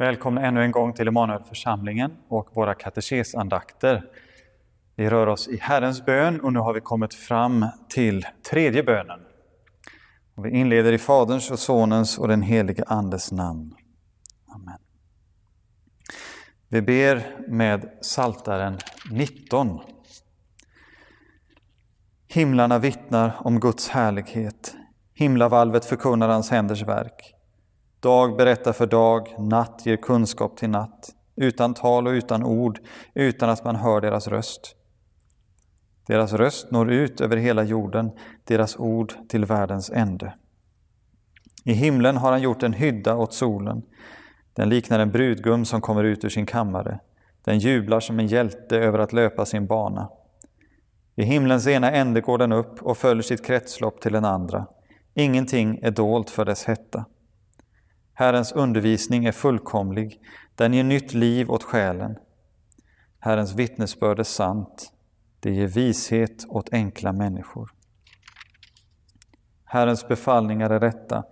Välkomna ännu en gång till Emanuelförsamlingen och våra katekesandakter. Vi rör oss i Herrens bön och nu har vi kommit fram till tredje bönen. Och vi inleder i Faderns och Sonens och den helige Andes namn. Amen. Vi ber med Saltaren 19. Himlarna vittnar om Guds härlighet. Himlavalvet förkunnar hans händers verk. Dag berättar för dag, natt ger kunskap till natt, utan tal och utan ord, utan att man hör deras röst. Deras röst når ut över hela jorden, deras ord till världens ände. I himlen har han gjort en hydda åt solen. Den liknar en brudgum som kommer ut ur sin kammare. Den jublar som en hjälte över att löpa sin bana. I himlens ena ände går den upp och följer sitt kretslopp till den andra. Ingenting är dolt för dess hetta. Herrens undervisning är fullkomlig, den ger nytt liv åt själen. Herrens vittnesbörd är sant, det ger vishet åt enkla människor. Herrens befallningar är rätta,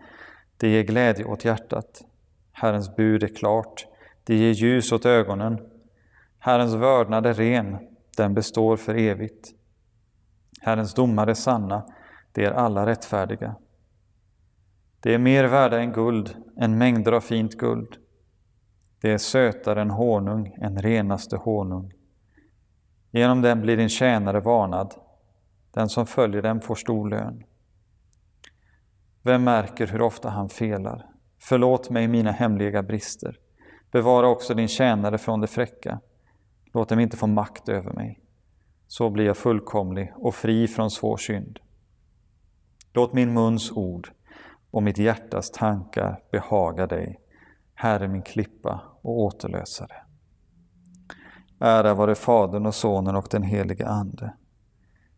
det ger glädje åt hjärtat. Herrens bud är klart, det ger ljus åt ögonen. Herrens vördnad är ren, den består för evigt. Herrens domar är sanna, de är alla rättfärdiga. Det är mer värda än guld, än mängder av fint guld. Det är sötare än honung, än renaste honung. Genom dem blir din tjänare varnad. Den som följer dem får stor lön. Vem märker hur ofta han felar? Förlåt mig mina hemliga brister. Bevara också din tjänare från det fräcka. Låt dem inte få makt över mig. Så blir jag fullkomlig och fri från svår synd. Låt min muns ord och mitt hjärtas tankar behaga dig, Herre min klippa och återlösare. Ära vare Fadern och Sonen och den helige Ande,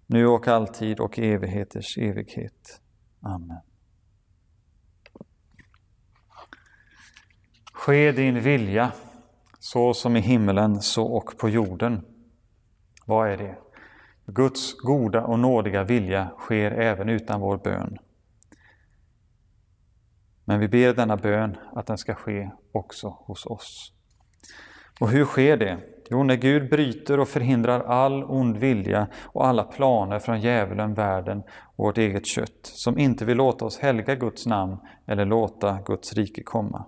nu och alltid och evigheters evighet. Amen. Ske din vilja, så som i himmelen, så och på jorden. Vad är det? Guds goda och nådiga vilja sker även utan vår bön. Men vi ber denna bön att den ska ske också hos oss. Och hur sker det? Jo, när Gud bryter och förhindrar all ond vilja och alla planer från djävulen, världen och vårt eget kött, som inte vill låta oss helga Guds namn eller låta Guds rike komma.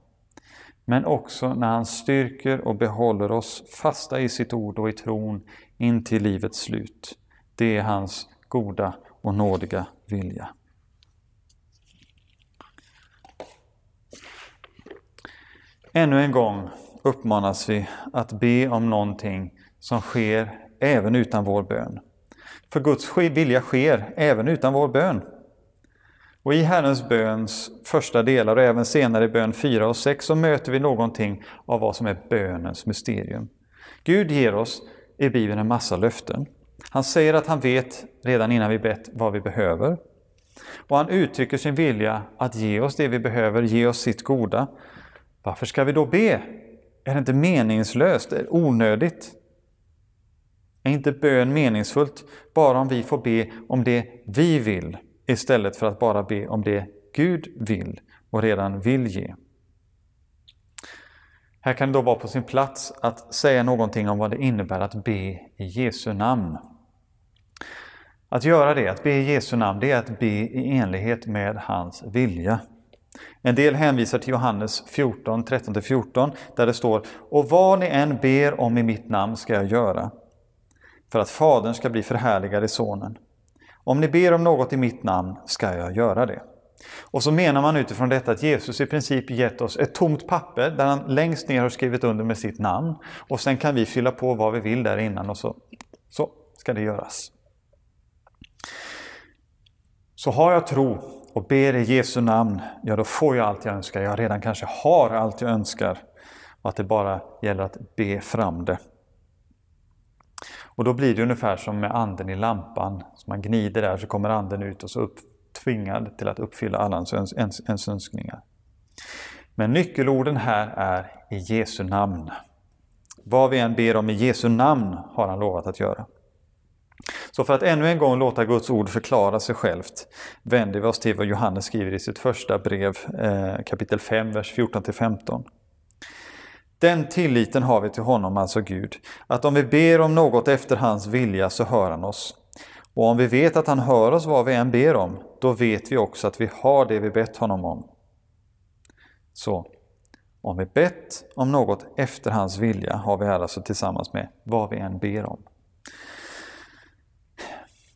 Men också när han styrker och behåller oss fasta i sitt ord och i tron in till livets slut. Det är hans goda och nådiga vilja. Ännu en gång uppmanas vi att be om någonting som sker även utan vår bön. För Guds vilja sker även utan vår bön. Och i Herrens böns första delar och även senare i bön 4 och 6 så möter vi någonting av vad som är bönens mysterium. Gud ger oss i Bibeln en massa löften. Han säger att han vet redan innan vi bett vad vi behöver. Och han uttrycker sin vilja att ge oss det vi behöver, ge oss sitt goda. Varför ska vi då be? Är det inte meningslöst? Är det onödigt? Är inte bön meningsfullt bara om vi får be om det vi vill istället för att bara be om det Gud vill och redan vill ge? Här kan det då vara på sin plats att säga någonting om vad det innebär att be i Jesu namn. Att göra det, att be i Jesu namn, det är att be i enlighet med hans vilja. En del hänvisar till Johannes 14, 13-14 där det står Och vad ni än ber om i mitt namn ska jag göra för att Fadern ska bli förhärligad i Sonen. Om ni ber om något i mitt namn ska jag göra det. Och så menar man utifrån detta att Jesus i princip gett oss ett tomt papper där han längst ner har skrivit under med sitt namn och sen kan vi fylla på vad vi vill där innan och så, så ska det göras. Så har jag tro och ber i Jesu namn, ja då får jag allt jag önskar. Jag redan kanske har allt jag önskar och att det bara gäller att be fram det. Och då blir det ungefär som med anden i lampan. Så man gnider där så kommer anden ut och så upp, tvingad till att uppfylla alla ens, ens, ens önskningar. Men nyckelorden här är i Jesu namn. Vad vi än ber om i Jesu namn har han lovat att göra. Så för att ännu en gång låta Guds ord förklara sig självt vänder vi oss till vad Johannes skriver i sitt första brev, eh, kapitel 5, vers 14-15. Den tilliten har vi till honom, alltså Gud, att om vi ber om något efter hans vilja så hör han oss. Och om vi vet att han hör oss vad vi än ber om, då vet vi också att vi har det vi bett honom om. Så, om vi bett om något efter hans vilja har vi här alltså tillsammans med vad vi än ber om.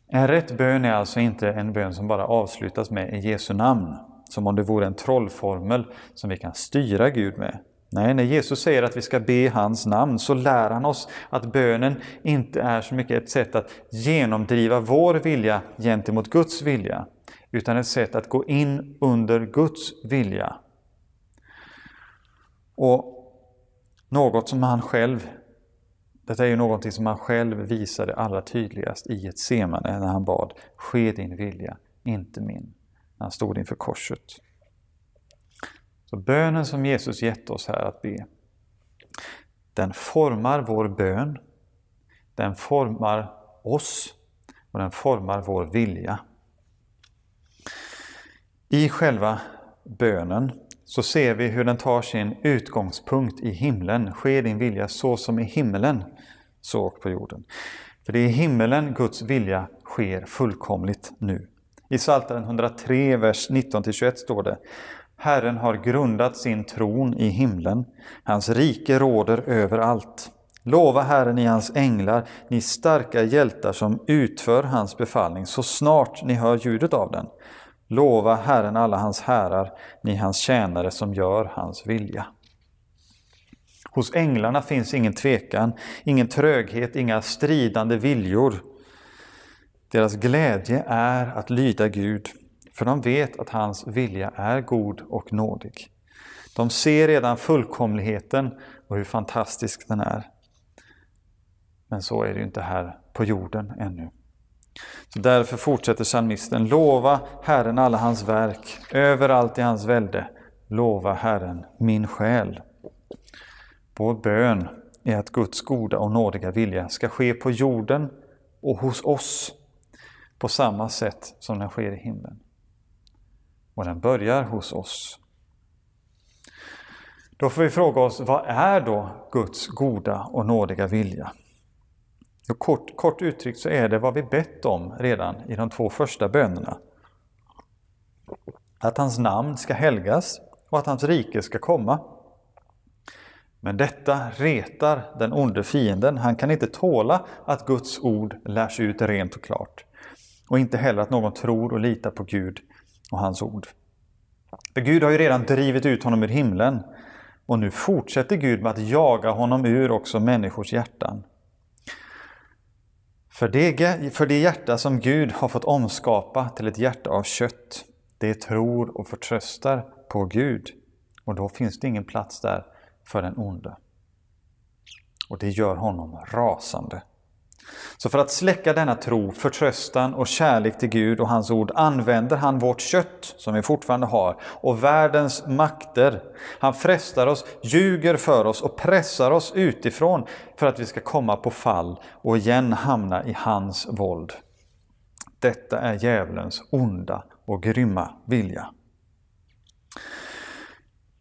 En rätt bön är alltså inte en bön som bara avslutas med i Jesu namn, som om det vore en trollformel som vi kan styra Gud med. Nej, när Jesus säger att vi ska be i hans namn så lär han oss att bönen inte är så mycket ett sätt att genomdriva vår vilja gentemot Guds vilja, utan ett sätt att gå in under Guds vilja. Och något som han själv, detta är ju någonting som han själv visade allra tydligast i ett semane när han bad Ske din vilja, inte min, när han stod inför korset. Så bönen som Jesus gett oss här att be, den formar vår bön, den formar oss och den formar vår vilja. I själva bönen så ser vi hur den tar sin utgångspunkt i himlen. Ske din vilja så som i himmelen, så och på jorden. För det är i himmelen Guds vilja sker fullkomligt nu. I Psaltaren 103, vers 19-21 står det Herren har grundat sin tron i himlen. Hans rike råder överallt. Lova Herren i hans änglar, ni starka hjältar som utför hans befallning, så snart ni hör ljudet av den. Lova Herren alla hans härar, ni hans tjänare som gör hans vilja. Hos änglarna finns ingen tvekan, ingen tröghet, inga stridande viljor. Deras glädje är att lyda Gud, för de vet att hans vilja är god och nådig. De ser redan fullkomligheten och hur fantastisk den är. Men så är det ju inte här på jorden ännu. Så därför fortsätter psalmisten, lova Herren alla hans verk, överallt i hans välde, lova Herren min själ. Vår bön är att Guds goda och nådiga vilja ska ske på jorden och hos oss på samma sätt som den sker i himlen. Och den börjar hos oss. Då får vi fråga oss, vad är då Guds goda och nådiga vilja? Och kort, kort uttryckt så är det vad vi bett om redan i de två första bönerna. Att hans namn ska helgas och att hans rike ska komma. Men detta retar den onde fienden. Han kan inte tåla att Guds ord lärs ut rent och klart. Och inte heller att någon tror och litar på Gud och hans ord. För Gud har ju redan drivit ut honom ur himlen och nu fortsätter Gud med att jaga honom ur också människors hjärtan. För det, för det hjärta som Gud har fått omskapa till ett hjärta av kött, det tror och förtröstar på Gud. Och då finns det ingen plats där för den onde. Och det gör honom rasande. Så för att släcka denna tro, förtröstan och kärlek till Gud och hans ord använder han vårt kött, som vi fortfarande har, och världens makter. Han frestar oss, ljuger för oss och pressar oss utifrån för att vi ska komma på fall och igen hamna i hans våld. Detta är djävulens onda och grymma vilja.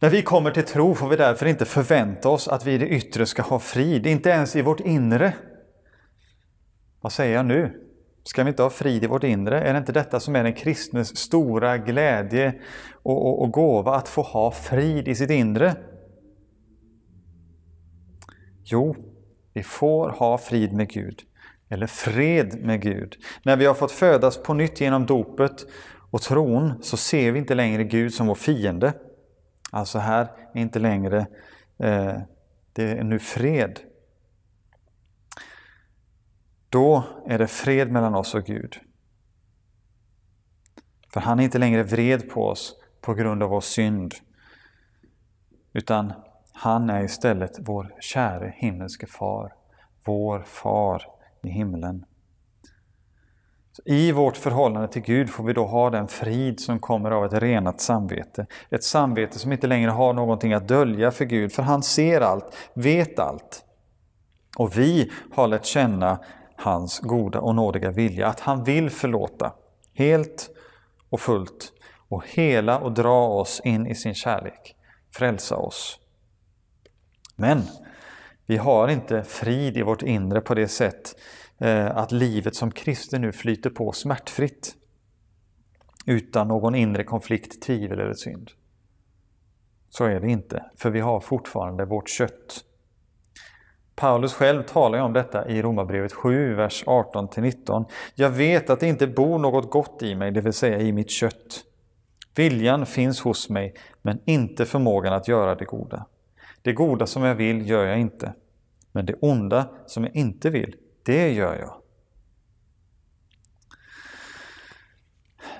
När vi kommer till tro får vi därför inte förvänta oss att vi i det yttre ska ha frid, inte ens i vårt inre vad säger jag nu? Ska vi inte ha frid i vårt inre? Är det inte detta som är den kristnes stora glädje och, och, och gåva, att få ha frid i sitt inre? Jo, vi får ha frid med Gud, eller fred med Gud. När vi har fått födas på nytt genom dopet och tron så ser vi inte längre Gud som vår fiende. Alltså här är inte längre eh, det är nu fred då är det fred mellan oss och Gud. För han är inte längre vred på oss på grund av vår synd. Utan han är istället vår käre himmelske far. Vår far i himlen. Så I vårt förhållande till Gud får vi då ha den frid som kommer av ett renat samvete. Ett samvete som inte längre har någonting att dölja för Gud, för han ser allt, vet allt. Och vi har lärt känna hans goda och nådiga vilja, att han vill förlåta helt och fullt och hela och dra oss in i sin kärlek, frälsa oss. Men vi har inte frid i vårt inre på det sätt Eh, att livet som kristen nu flyter på smärtfritt utan någon inre konflikt, tvivel eller synd. Så är det inte, för vi har fortfarande vårt kött. Paulus själv talar om detta i Romarbrevet 7, vers 18-19. Jag vet att det inte bor något gott i mig, det vill säga i mitt kött. Viljan finns hos mig, men inte förmågan att göra det goda. Det goda som jag vill gör jag inte, men det onda som jag inte vill, det gör jag.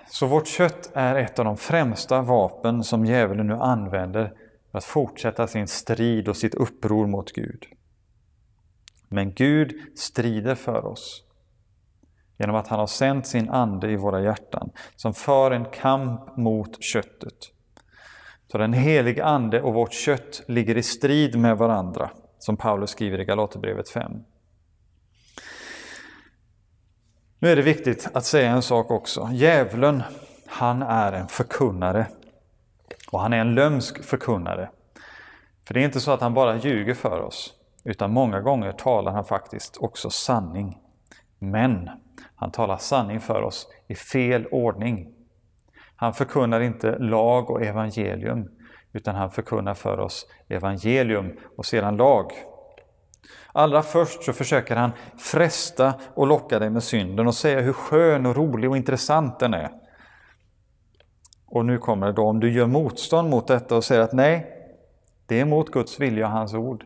Så vårt kött är ett av de främsta vapen som djävulen nu använder för att fortsätta sin strid och sitt uppror mot Gud. Men Gud strider för oss genom att han har sänt sin ande i våra hjärtan som för en kamp mot köttet. Så den helige ande och vårt kött ligger i strid med varandra, som Paulus skriver i Galaterbrevet 5. Nu är det viktigt att säga en sak också. Djävulen, han är en förkunnare. Och han är en lömsk förkunnare. För det är inte så att han bara ljuger för oss, utan många gånger talar han faktiskt också sanning. Men han talar sanning för oss i fel ordning. Han förkunnar inte lag och evangelium, utan han förkunnar för oss evangelium och sedan lag. Allra först så försöker han fresta och locka dig med synden och säga hur skön och rolig och intressant den är. Och nu kommer det då, om du gör motstånd mot detta och säger att nej, det är mot Guds vilja och hans ord.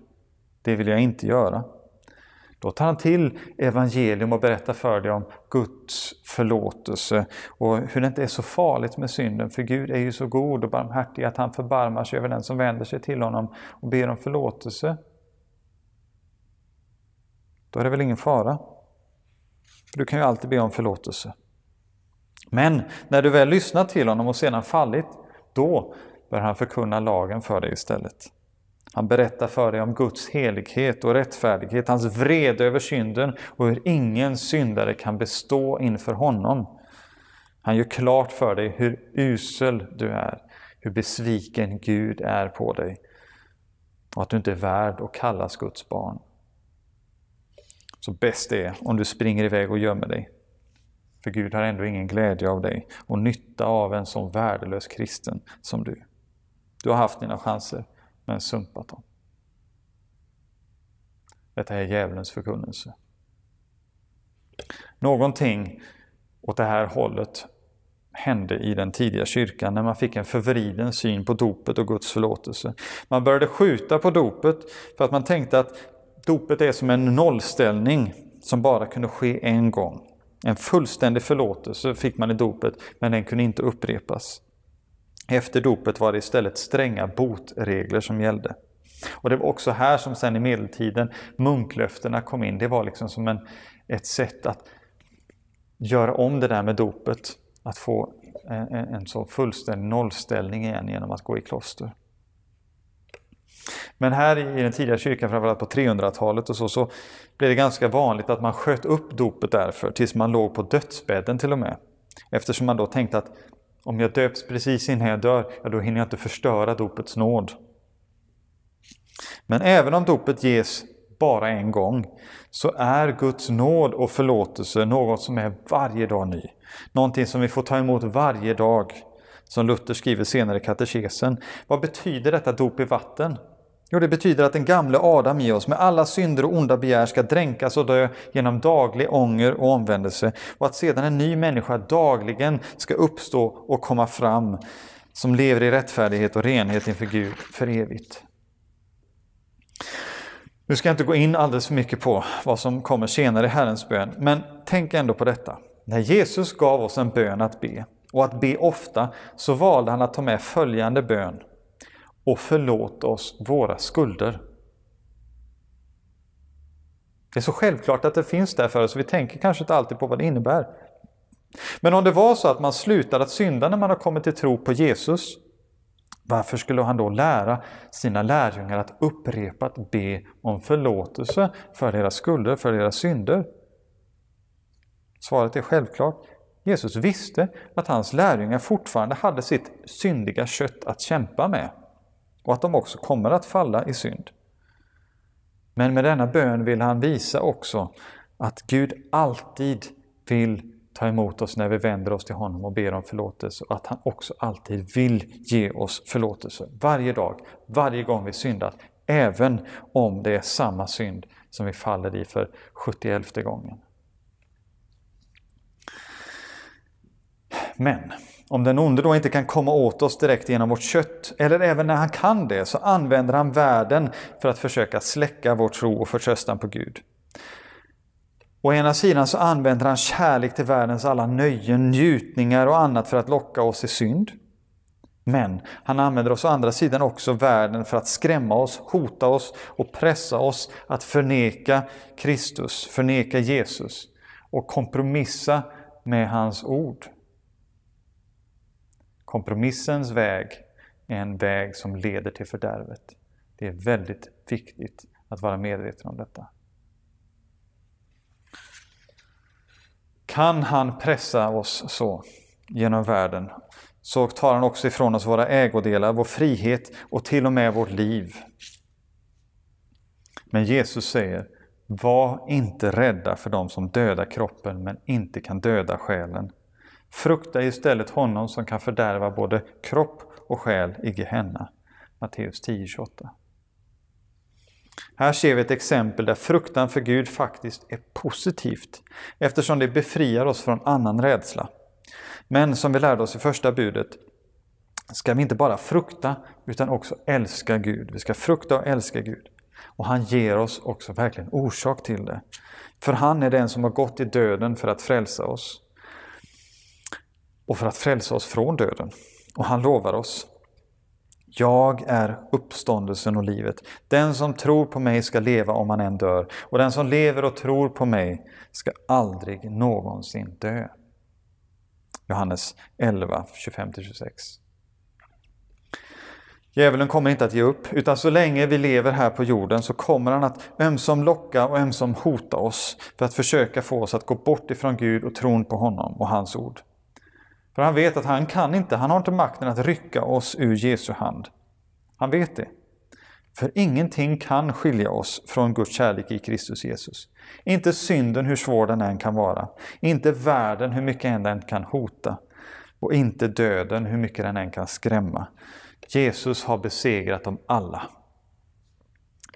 Det vill jag inte göra. Då tar han till evangelium och berättar för dig om Guds förlåtelse och hur det inte är så farligt med synden, för Gud är ju så god och barmhärtig att han förbarmar sig över den som vänder sig till honom och ber om förlåtelse. Då är det väl ingen fara? Du kan ju alltid be om förlåtelse. Men när du väl lyssnat till honom och sedan fallit, då bör han förkunna lagen för dig istället. Han berättar för dig om Guds helighet och rättfärdighet, hans vrede över synden och hur ingen syndare kan bestå inför honom. Han gör klart för dig hur usel du är, hur besviken Gud är på dig och att du inte är värd att kallas Guds barn. Så bäst är om du springer iväg och gömmer dig. För Gud har ändå ingen glädje av dig och nytta av en sån värdelös kristen som du. Du har haft dina chanser, men sumpat dem. Detta är djävulens förkunnelse. Någonting åt det här hållet hände i den tidiga kyrkan när man fick en förvriden syn på dopet och Guds förlåtelse. Man började skjuta på dopet för att man tänkte att dopet är som en nollställning som bara kunde ske en gång. En fullständig förlåtelse fick man i dopet, men den kunde inte upprepas. Efter dopet var det istället stränga botregler som gällde. Och det var också här som sen i medeltiden munklöftena kom in. Det var liksom som en, ett sätt att göra om det där med dopet. Att få eh, en, en så fullständig nollställning igen genom att gå i kloster. Men här i den tidiga kyrkan, framförallt på 300-talet och så, så blev det ganska vanligt att man sköt upp dopet därför tills man låg på dödsbädden till och med. Eftersom man då tänkte att om jag döps precis innan jag dör, ja då hinner jag inte förstöra dopets nåd. Men även om dopet ges bara en gång, så är Guds nåd och förlåtelse något som är varje dag ny. Någonting som vi får ta emot varje dag, som Luther skriver senare i katekesen. Vad betyder detta dop i vatten? Jo, det betyder att den gamle Adam i oss med alla synder och onda begär ska dränkas och dö genom daglig ånger och omvändelse och att sedan en ny människa dagligen ska uppstå och komma fram som lever i rättfärdighet och renhet inför Gud för evigt. Nu ska jag inte gå in alldeles för mycket på vad som kommer senare i Herrens bön, men tänk ändå på detta. När Jesus gav oss en bön att be, och att be ofta, så valde han att ta med följande bön och förlåt oss våra skulder. Det är så självklart att det finns där för oss, vi tänker kanske inte alltid på vad det innebär. Men om det var så att man slutar att synda när man har kommit till tro på Jesus, varför skulle han då lära sina lärjungar att upprepat be om förlåtelse för deras skulder, för deras synder? Svaret är självklart. Jesus visste att hans lärjungar fortfarande hade sitt syndiga kött att kämpa med och att de också kommer att falla i synd. Men med denna bön vill han visa också att Gud alltid vill ta emot oss när vi vänder oss till honom och ber om förlåtelse och att han också alltid vill ge oss förlåtelse varje dag, varje gång vi syndat, även om det är samma synd som vi faller i för 71 gången. Men om den onde då inte kan komma åt oss direkt genom vårt kött, eller även när han kan det, så använder han världen för att försöka släcka vår tro och förtröstan på Gud. Å ena sidan så använder han kärlek till världens alla nöjen, njutningar och annat för att locka oss i synd. Men han använder oss å andra sidan också världen för att skrämma oss, hota oss och pressa oss att förneka Kristus, förneka Jesus och kompromissa med hans ord. Kompromissens väg är en väg som leder till fördärvet. Det är väldigt viktigt att vara medveten om detta. Kan han pressa oss så genom världen så tar han också ifrån oss våra ägodelar, vår frihet och till och med vårt liv. Men Jesus säger, var inte rädda för dem som dödar kroppen men inte kan döda själen. Frukta istället honom som kan fördärva både kropp och själ i Gehenna. Matteus 10.28. Här ser vi ett exempel där fruktan för Gud faktiskt är positivt eftersom det befriar oss från annan rädsla. Men som vi lärde oss i första budet ska vi inte bara frukta utan också älska Gud. Vi ska frukta och älska Gud. Och han ger oss också verkligen orsak till det. För han är den som har gått i döden för att frälsa oss. Och för att frälsa oss från döden. Och han lovar oss jag är uppståndelsen och livet. Den som tror på mig ska leva om han än dör, och den som lever och tror på mig ska aldrig någonsin dö. Johannes 11, 25-26. Djävulen kommer inte att ge upp, utan så länge vi lever här på jorden så kommer han att ömsom locka och ömsom hota oss för att försöka få oss att gå bort ifrån Gud och tron på honom och hans ord. För han vet att han kan inte, han har inte makten att rycka oss ur Jesu hand. Han vet det. För ingenting kan skilja oss från Guds kärlek i Kristus Jesus. Inte synden hur svår den än kan vara. Inte världen hur mycket den kan hota. Och inte döden hur mycket den än kan skrämma. Jesus har besegrat dem alla.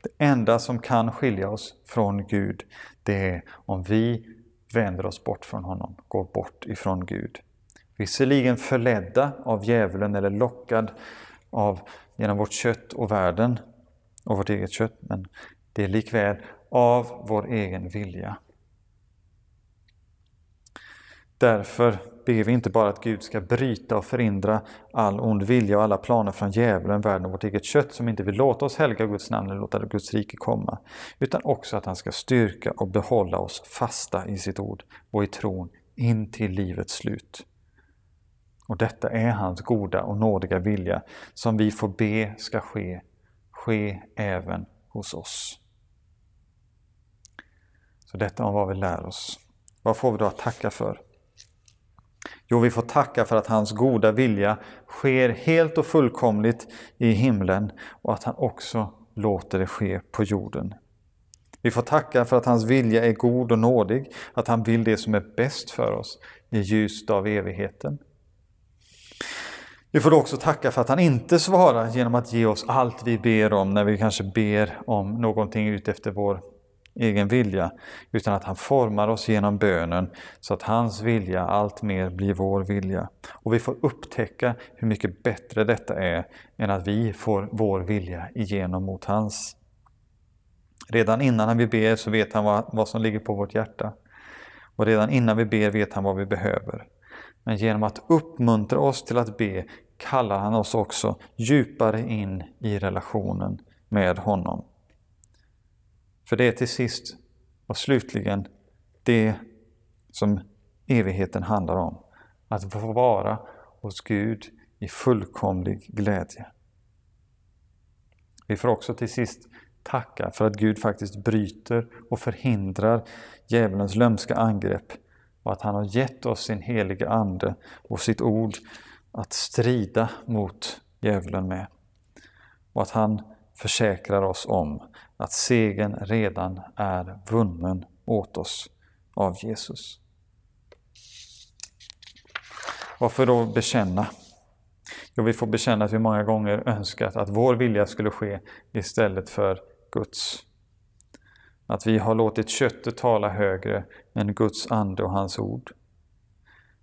Det enda som kan skilja oss från Gud, det är om vi vänder oss bort från honom, går bort ifrån Gud. Visserligen förledda av djävulen eller lockad av, genom vårt kött och världen och vårt eget kött, men det är likväl av vår egen vilja. Därför ber vi inte bara att Gud ska bryta och förhindra all ond vilja och alla planer från djävulen, världen och vårt eget kött som inte vill låta oss helga Guds namn eller låta Guds rike komma, utan också att han ska styrka och behålla oss fasta i sitt ord och i tron in till livets slut. Och detta är hans goda och nådiga vilja som vi får be ska ske, ske även hos oss. Så detta om vad vi lär oss. Vad får vi då att tacka för? Jo, vi får tacka för att hans goda vilja sker helt och fullkomligt i himlen och att han också låter det ske på jorden. Vi får tacka för att hans vilja är god och nådig, att han vill det som är bäst för oss i ljuset av evigheten. Vi får också tacka för att han inte svarar genom att ge oss allt vi ber om när vi kanske ber om någonting utefter vår egen vilja, utan att han formar oss genom bönen så att hans vilja allt mer blir vår vilja. Och vi får upptäcka hur mycket bättre detta är än att vi får vår vilja igenom mot hans. Redan innan vi ber så vet han vad, vad som ligger på vårt hjärta. Och redan innan vi ber vet han vad vi behöver. Men genom att uppmuntra oss till att be kallar han oss också djupare in i relationen med honom. För det är till sist och slutligen det som evigheten handlar om. Att få vara hos Gud i fullkomlig glädje. Vi får också till sist tacka för att Gud faktiskt bryter och förhindrar djävulens lömska angrepp och att han har gett oss sin heliga Ande och sitt ord att strida mot djävulen med. Och att han försäkrar oss om att segern redan är vunnen åt oss av Jesus. Varför då bekänna? Jo, vi får bekänna att vi många gånger önskat att vår vilja skulle ske istället för Guds. Att vi har låtit köttet tala högre än Guds ande och hans ord.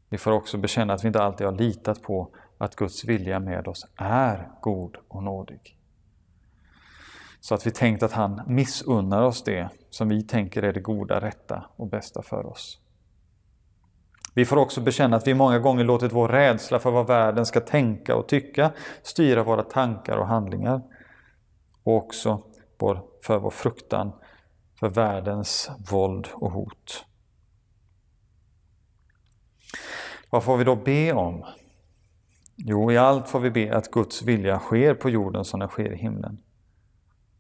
Vi får också bekänna att vi inte alltid har litat på att Guds vilja med oss är god och nådig. Så att vi tänkt att han missunnar oss det som vi tänker är det goda, rätta och bästa för oss. Vi får också bekänna att vi många gånger låtit vår rädsla för vad världen ska tänka och tycka styra våra tankar och handlingar. Och också för vår fruktan för världens våld och hot. Vad får vi då be om? Jo, i allt får vi be att Guds vilja sker på jorden som den sker i himlen.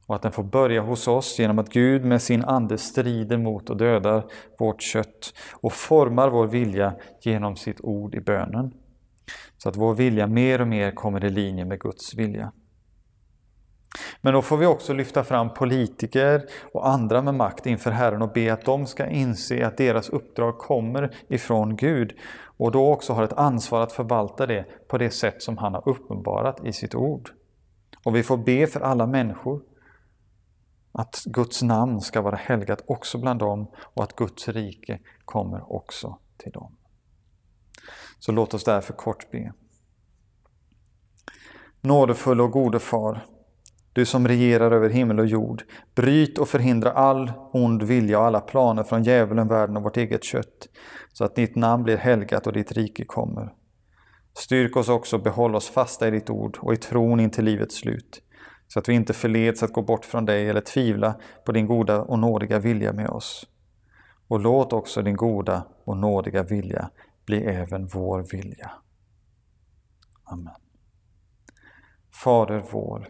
Och att den får börja hos oss genom att Gud med sin ande strider mot och dödar vårt kött och formar vår vilja genom sitt ord i bönen. Så att vår vilja mer och mer kommer i linje med Guds vilja. Men då får vi också lyfta fram politiker och andra med makt inför Herren och be att de ska inse att deras uppdrag kommer ifrån Gud och då också har ett ansvar att förvalta det på det sätt som han har uppenbarat i sitt ord. Och vi får be för alla människor att Guds namn ska vara helgat också bland dem och att Guds rike kommer också till dem. Så låt oss därför kort be. Nådefull och gode Far, du som regerar över himmel och jord, bryt och förhindra all ond vilja och alla planer från djävulen, världen och vårt eget kött, så att ditt namn blir helgat och ditt rike kommer. Styrk oss också behåll oss fasta i ditt ord och i tron in till livets slut, så att vi inte förleds att gå bort från dig eller tvivla på din goda och nådiga vilja med oss. Och låt också din goda och nådiga vilja bli även vår vilja. Amen. Fader vår,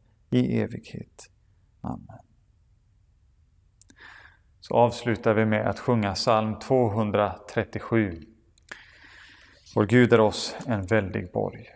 i evighet. Amen. Så avslutar vi med att sjunga psalm 237. Vår Gud är oss en väldig borg.